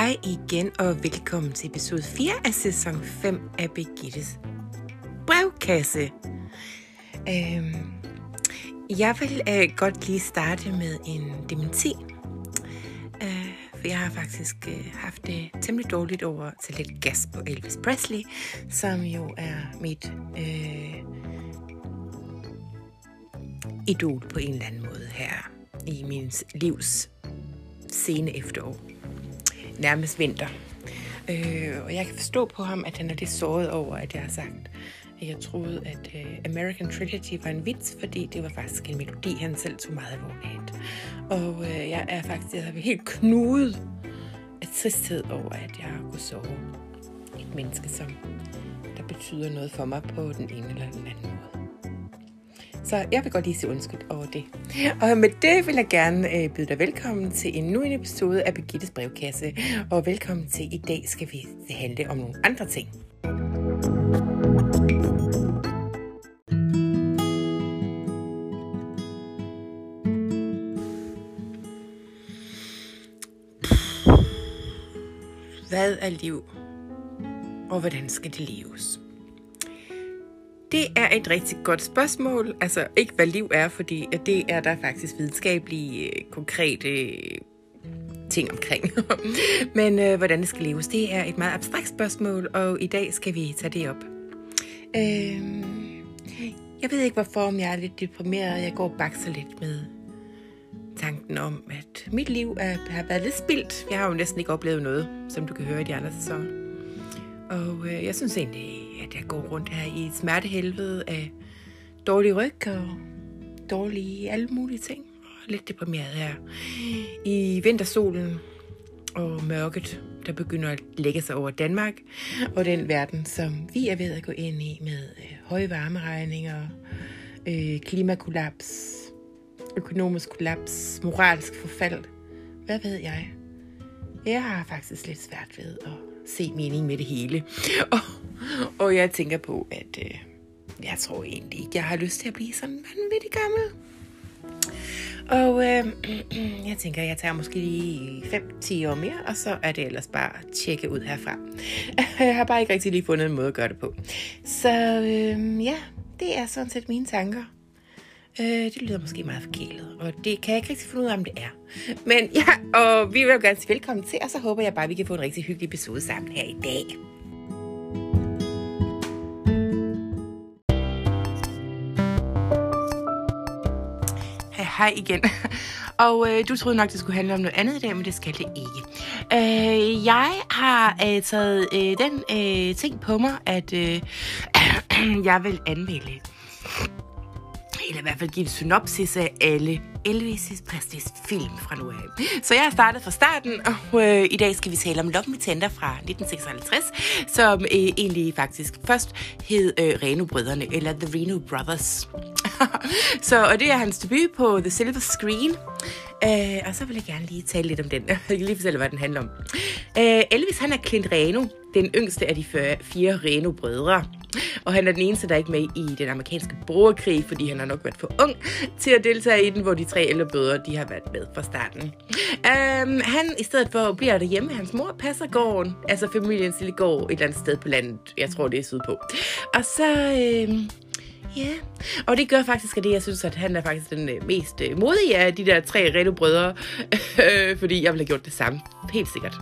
Hej igen og velkommen til episode 4 af sæson 5 af Birgittes brevkasse. Øhm, jeg vil øh, godt lige starte med en dementi. Øh, for jeg har faktisk øh, haft det temmelig dårligt over til lidt gas på Elvis Presley, som jo er mit øh, idol på en eller anden måde her i min livs sene efterår nærmest vinter. Øh, og jeg kan forstå på ham, at han er lidt såret over, at jeg har sagt, at jeg troede, at øh, American Trilogy var en vits, fordi det var faktisk en melodi, han selv tog meget alvorligt. Og øh, jeg er faktisk jeg er helt knudet af tristhed over, at jeg kunne sove et menneske, som der betyder noget for mig på den ene eller den anden måde. Så jeg vil godt lige sige undskyld over det. Og med det vil jeg gerne øh, byde dig velkommen til en en episode af Begittes brevkasse. Og velkommen til i dag skal vi handle om nogle andre ting. Hvad er liv? Og hvordan skal det leves? Det er et rigtig godt spørgsmål. Altså ikke hvad liv er, fordi det er der faktisk videnskabelige, øh, konkrete ting omkring. Men øh, hvordan det skal leves, det er et meget abstrakt spørgsmål, og i dag skal vi tage det op. Øh, jeg ved ikke, hvorfor om jeg er lidt deprimeret. Jeg går og bakser lidt med tanken om, at mit liv er, har været lidt spildt. Jeg har jo næsten ikke oplevet noget, som du kan høre i de andre sæsoner. Og øh, jeg synes egentlig, at jeg går rundt her i et smertehelvede af dårlig ryg og dårlige alle mulige ting. Og lidt deprimeret her. I vintersolen og mørket, der begynder at lægge sig over Danmark og den verden, som vi er ved at gå ind i med øh, høje varmeregninger, øh, klimakollaps, økonomisk kollaps, moralsk forfald. Hvad ved jeg? Jeg har faktisk lidt svært ved at se mening med det hele. Og, og jeg tænker på, at øh, jeg tror egentlig ikke, jeg har lyst til at blive sådan vanvittig gammel. Og øh, jeg tænker, jeg tager måske lige 5-10 år mere, og så er det ellers bare at tjekke ud herfra. Jeg har bare ikke rigtig lige fundet en måde at gøre det på. Så øh, ja, det er sådan set mine tanker. Øh, det lyder måske meget forkælet, og det kan jeg ikke rigtig finde ud af, om det er. Men ja, og vi vil jo gerne sige velkommen til, og så håber jeg bare, at vi kan få en rigtig hyggelig episode sammen her i dag. Hej, igen. Og øh, du troede nok, det skulle handle om noget andet i dag, men det skal det ikke. Øh, jeg har øh, taget øh, den øh, ting på mig, at øh, jeg vil anmelde eller i hvert fald give en synopsis af alle Elvis Presleys film fra nu af. Så jeg har startet fra starten, og øh, i dag skal vi tale om Love Me Tender fra 1956, som øh, egentlig faktisk først hed øh, Reno-brødrene, eller The Reno Brothers. så, og det er hans debut på The Silver Screen. Øh, og så vil jeg gerne lige tale lidt om den. Jeg kan lige fortælle, hvad den handler om. Øh, Elvis, han er Clint Reno, den yngste af de fire Reno-brødre. Og han er den eneste, der er ikke med i den amerikanske borgerkrig, fordi han har nok været for ung til at deltage i den, hvor de tre ældre de har været med fra starten. Um, han, i stedet for, bliver derhjemme. Hans mor passer gården, altså familiens lille gård et eller andet sted på landet. Jeg tror, det er sydpå. Og så... Um, Ja, yeah. og det gør faktisk, at det, jeg synes, at han er faktisk den øh, mest øh, modige af de der tre Redo-brødre, øh, fordi jeg ville have gjort det samme, helt sikkert.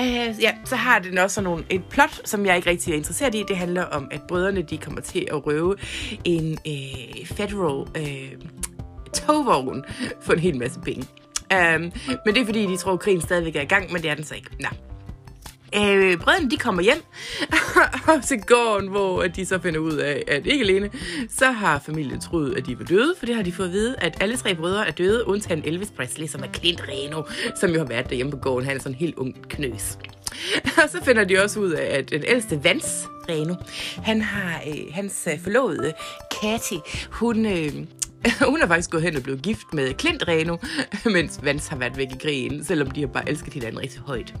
Uh, ja, så har den også sådan nogle, et plot, som jeg ikke rigtig er interesseret i. Det handler om, at brødrene de kommer til at røve en uh, federal uh, togvogn for en hel masse penge. Um, men det er fordi, de tror, at krigen stadigvæk er i gang, men det er den så ikke. Nå. Øh, brødrene de kommer hjem til gården, hvor de så finder ud af, at ikke alene, så har familien troet, at de var døde, for det har de fået at vide, at alle tre brødre er døde, undtagen Elvis Presley, som er Clint Reno, som jo har været derhjemme på gården. Han er sådan en helt ung knøs. Og så finder de også ud af, at den ældste Vans Reno, han har øh, hans øh, forlovede, Katy, hun, øh, hun er faktisk gået hen og blevet gift med Clint Reno, mens Vance har været væk i krigen, selvom de har bare elsket hinanden rigtig højt.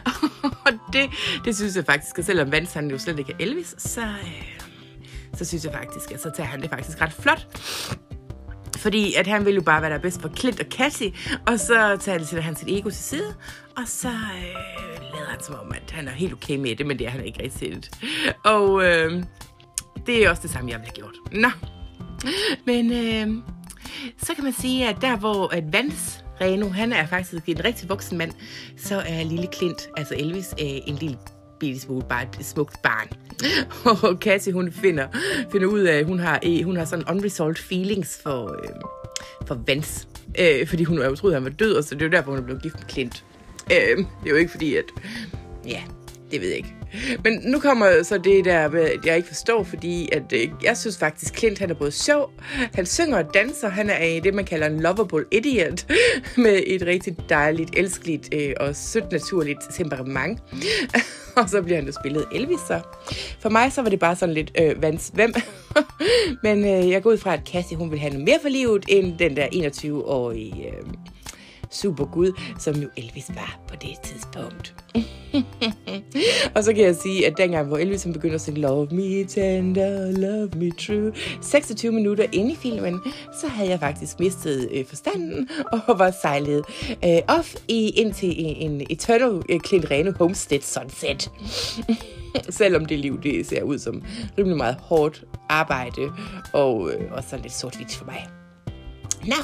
og det, det synes jeg faktisk, at selvom Vance han jo slet ikke er Elvis, så, øh, så synes jeg faktisk, at så tager han det faktisk ret flot. Fordi at han vil jo bare være der bedst for Clint og Cassie, og så tager det, sætter han sit ego til side, og så øh, lader han som om, at han er helt okay med det, men det er han ikke rigtig Og øh, det er også det samme, jeg ville have gjort. Nå, men øh, så kan man sige, at der hvor at Vance Reno, han er faktisk en rigtig voksen mand, så er lille Clint, altså Elvis, øh, en lille bitte smule bare et smukt barn. Og Cassie, hun finder, finder ud af, at hun har, øh, hun har sådan unresolved feelings for, øh, for Vance. Øh, fordi hun jo troede, at han var død, og så det er jo derfor, hun er blevet gift med Clint. Øh, det er jo ikke fordi, at... Ja, det ved jeg ikke. Men nu kommer så det der, jeg ikke forstår, fordi at, øh, jeg synes faktisk, Clint han er både sjov, han synger og danser, han er det, man kalder en lovable idiot, med et rigtig dejligt, elskeligt øh, og sødt naturligt temperament. og så bliver han jo spillet Elvis, så for mig så var det bare sådan lidt, øh, vans hvem? Men øh, jeg går ud fra, at Cassie hun vil have noget mere for livet, end den der 21-årige... Øh, super Gud, som jo Elvis var på det tidspunkt. og så kan jeg sige, at dengang, hvor Elvis begynder at synge Love me tender, love me true, 26 minutter inde i filmen, så havde jeg faktisk mistet øh, forstanden og var sejlet øh, off i, ind til en, en Eternal øh, Clint Reno Homestead Sunset. Selvom det liv, det ser ud som rimelig meget hårdt arbejde og, øh, og så lidt sort for mig. Nå,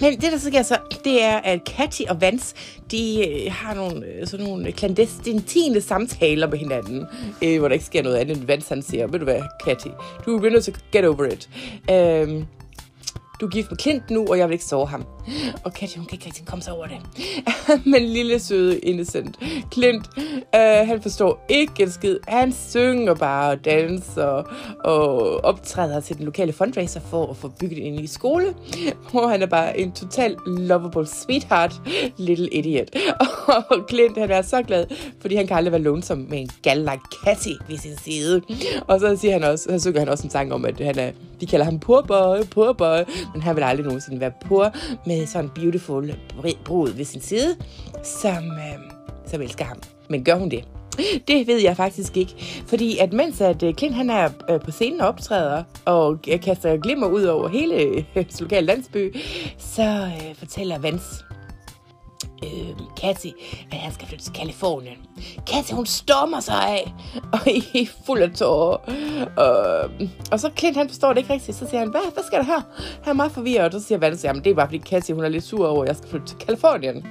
men det der så sker så, det er, at Katty og Vance, de øh, har nogle, øh, sådan nogle clandestine samtaler med hinanden, øh, hvor der ikke sker noget andet, end Vance han siger, ved du hvad, Katty, du er nødt til at get over it. Øh, du er gift med Clint nu, og jeg vil ikke sove ham. Og Katja, hun kan ikke rigtig komme sig over det. Men lille søde innocent Clint, øh, han forstår ikke en skid. Han synger bare og danser og optræder til den lokale fundraiser for at få bygget en ny skole. Hvor han er bare en total lovable sweetheart, little idiot. Og Clint, han er så glad, fordi han kan aldrig være lonesome med en gal like Cassie ved sin side. Og så siger han også, så synger han også en sang om, at han er, de kalder ham poor boy, poor boy, men han vil aldrig nogensinde være poor med sådan beautiful brud ved sin side, som, øh, som elsker ham. Men gør hun det? Det ved jeg faktisk ikke. Fordi at mens at øh, Clint han er øh, på scenen og optræder og kaster glimmer ud over hele hans lokale landsby, så øh, fortæller Vans øh, Kathy, at han skal flytte til Kalifornien. Kathy, hun stormer sig af, og I fuld af tårer. Og, og så Clint, han forstår det ikke rigtigt. Så siger han, hvad, hvad skal der her? Han er meget forvirret, og så siger Vanessa, jamen det er bare fordi Kathy, hun er lidt sur over, at jeg skal flytte til Kalifornien.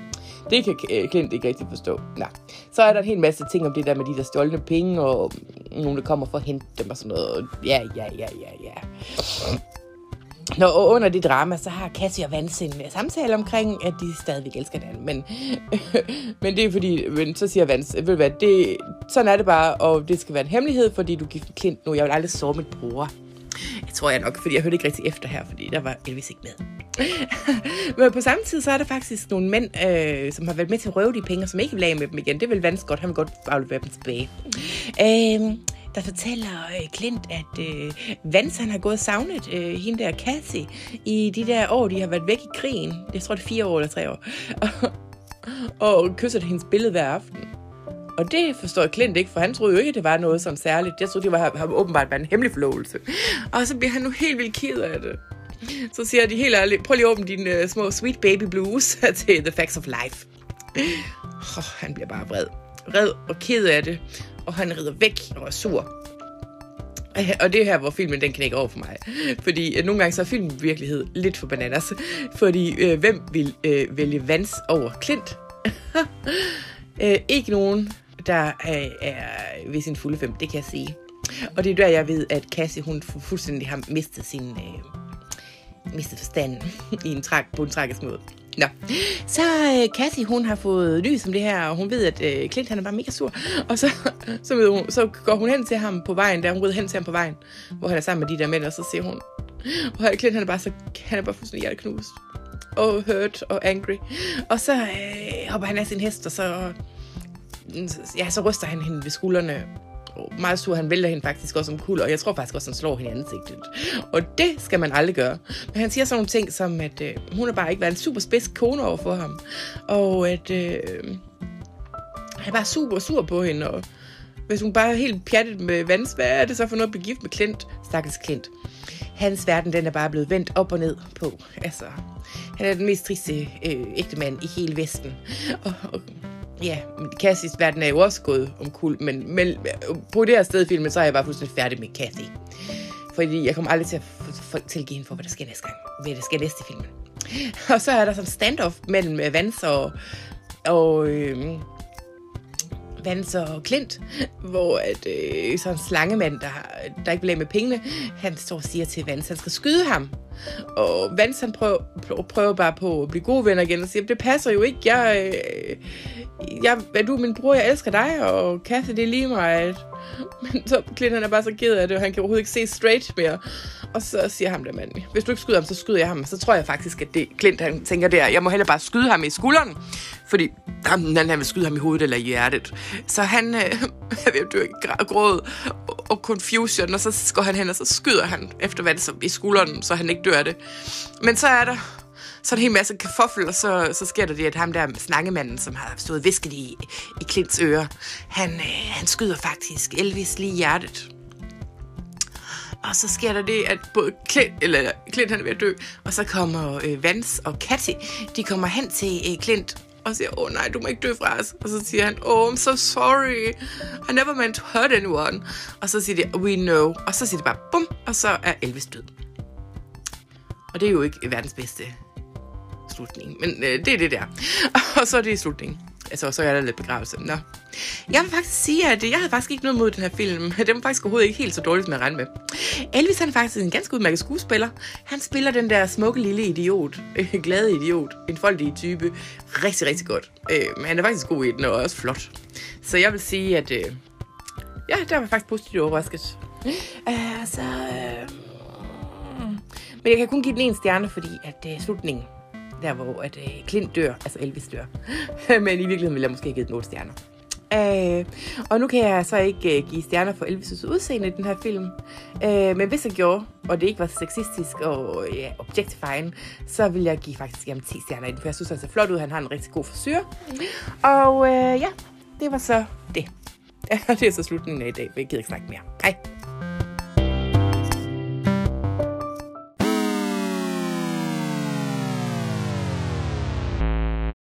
Det kan øh, Clint ikke rigtig forstå. Nej. Så er der en hel masse ting om det der med de der stjålne penge, og mm, nogen, der kommer for at hente dem og sådan noget. Ja, ja, ja, ja, ja. Nå, og under det drama, så har Cassie og Vance en øh, samtale omkring, at de stadigvæk elsker hinanden. Men, men det er fordi, men så siger Vance, ved du hvad, det, sådan er det bare, og det skal være en hemmelighed, fordi du gift Clint nu. Jeg vil aldrig sove mit bror. Jeg tror jeg nok, fordi jeg hørte ikke rigtig efter her, fordi der var Elvis ikke med. Men på samme tid, så er der faktisk nogle mænd, øh, som har været med til at røve de penge, som ikke vil af med dem igen. Det vil Vance godt, han vil godt aflevere dem tilbage. Øh, der fortæller øh, Clint, at øh, Vance han har gået savnet øh, hende der Cassie i de der år, de har været væk i krigen. Jeg tror, det er fire år eller tre år. og kysser hendes billede hver aften. Og det forstår Clint ikke, for han troede jo ikke, at det var noget sådan særligt. Jeg troede, det var, har åbenbart været en hemmelig forlovelse. Og så bliver han nu helt vildt ked af det. Så siger de helt ærligt, prøv lige at åbne dine uh, øh, små sweet baby blues til The Facts of Life. Oh, han bliver bare vred. Vred og ked af det og han rider væk og er sur. Og det er her, hvor filmen den knækker over for mig. Fordi øh, nogle gange så er filmen virkelighed lidt for bananas. Fordi øh, hvem vil øh, vælge Vans over Clint? øh, ikke nogen, der er, er ved sin fulde fem, det kan jeg sige. Og det er der, jeg ved, at Cassie, hun fuldstændig har mistet sin... Øh, mistet forstanden i en trak, på en tragisk måde. Nå. Så øh, Cassie, hun har fået lys om det her, og hun ved, at øh, Clint han er bare mega sur. Og så, så, ved hun, så går hun hen til ham på vejen, der hun går hen til ham på vejen, hvor han er sammen med de der mænd, og så siger hun, og Clint han er bare så, han er bare fuldstændig hjerteknust. Og hurt og angry. Og så øh, hopper han af sin hest, og så, mm, ja, så ryster han hende ved skuldrene meget sur. Han vælter hende faktisk også om kul, og jeg tror faktisk også, han slår hende i ansigtet. Og det skal man aldrig gøre. Men han siger sådan nogle ting som, at øh, hun har bare ikke været en super spids kone over for ham. Og at øh, han er bare super sur på hende, og hvis hun bare er helt pjattet med vands, hvad er det så for noget at blive gift med Klint? Stakkels Klint. hans verden, den er bare blevet vendt op og ned på. Altså, han er den mest triste øh, ægte mand i hele Vesten. Og, og ja, Cassies verden er jo også gået omkuld, men, men øh, på det her sted i filmen, så er jeg bare fuldstændig færdig med Cathy. Fordi jeg kommer aldrig til at få tilgive hende for, hvad der sker næste gang. Hvad der sker næste film. Og så er der sådan standoff mellem øh, Vance og, og øh, Vance og Clint, hvor at, øh, sådan en slangemand, der, der ikke vil med pengene, han står og siger til Vance, han skal skyde ham. Og Vans han prøver, prøver bare på at blive gode venner igen og siger, det passer jo ikke, jeg, øh, jeg, er du min bror, jeg elsker dig, og Kathy, det er lige mig. Men så Clint han er bare så ked af det, og han kan overhovedet ikke se straight mere. Og så siger ham der mand, hvis du ikke skyder ham, så skyder jeg ham. Så tror jeg faktisk, at det Clint han tænker der, jeg må heller bare skyde ham i skulderen. Fordi han, han vil skyde ham i hovedet eller i hjertet. Så han øh, er ved at dø i gråd og, og confusion, og så går han hen, og så skyder han efter hvad det så, i skulderen, så han ikke dør det. Men så er der så er der en hel masse kafoffel, og så, så sker der det, at ham der snakkemanden, som har stået visket i, i Klints ører, han, øh, han skyder faktisk Elvis lige i hjertet. Og så sker der det, at både Clint, eller Clint han er ved at dø, og så kommer øh, Vance og Katty, de kommer hen til øh, Clint og siger, åh oh, nej, du må ikke dø fra os. Og så siger han, oh, I'm so sorry. I never meant to hurt anyone. Og så siger de, we know. Og så siger de bare, bum, og så er Elvis død. Og det er jo ikke verdens bedste slutning, men øh, det er det der. og så er det slutningen. Altså, så er der lidt begravelse. Nå. Jeg vil faktisk sige, at jeg havde faktisk ikke noget mod den her film. Den var faktisk overhovedet ikke helt så dårligt med jeg regnede med. Elvis han er faktisk en ganske udmærket skuespiller. Han spiller den der smukke lille idiot, øh, glade idiot, en foldig type, rigtig, rigtig godt. Øh, men han er faktisk god i den, og også flot. Så jeg vil sige, at øh, ja, der var faktisk positivt overrasket. Øh, så, øh, mm. men jeg kan kun give den en stjerne, fordi at øh, slutningen der hvor at øh, Clint dør, altså Elvis dør. Men i virkeligheden ville jeg måske give den 8 stjerner. Øh, og nu kan jeg så ikke øh, give stjerner for Elvis' udseende i den her film. Øh, men hvis jeg gjorde, og det ikke var sexistisk og ja, objectifying, så vil jeg give faktisk jamen, 10 stjerner i den, for jeg synes, han ser flot ud. Han har en rigtig god frisyr. Og øh, ja, det var så det. det er så slutningen af i dag, men jeg gider ikke snakke mere. Hej.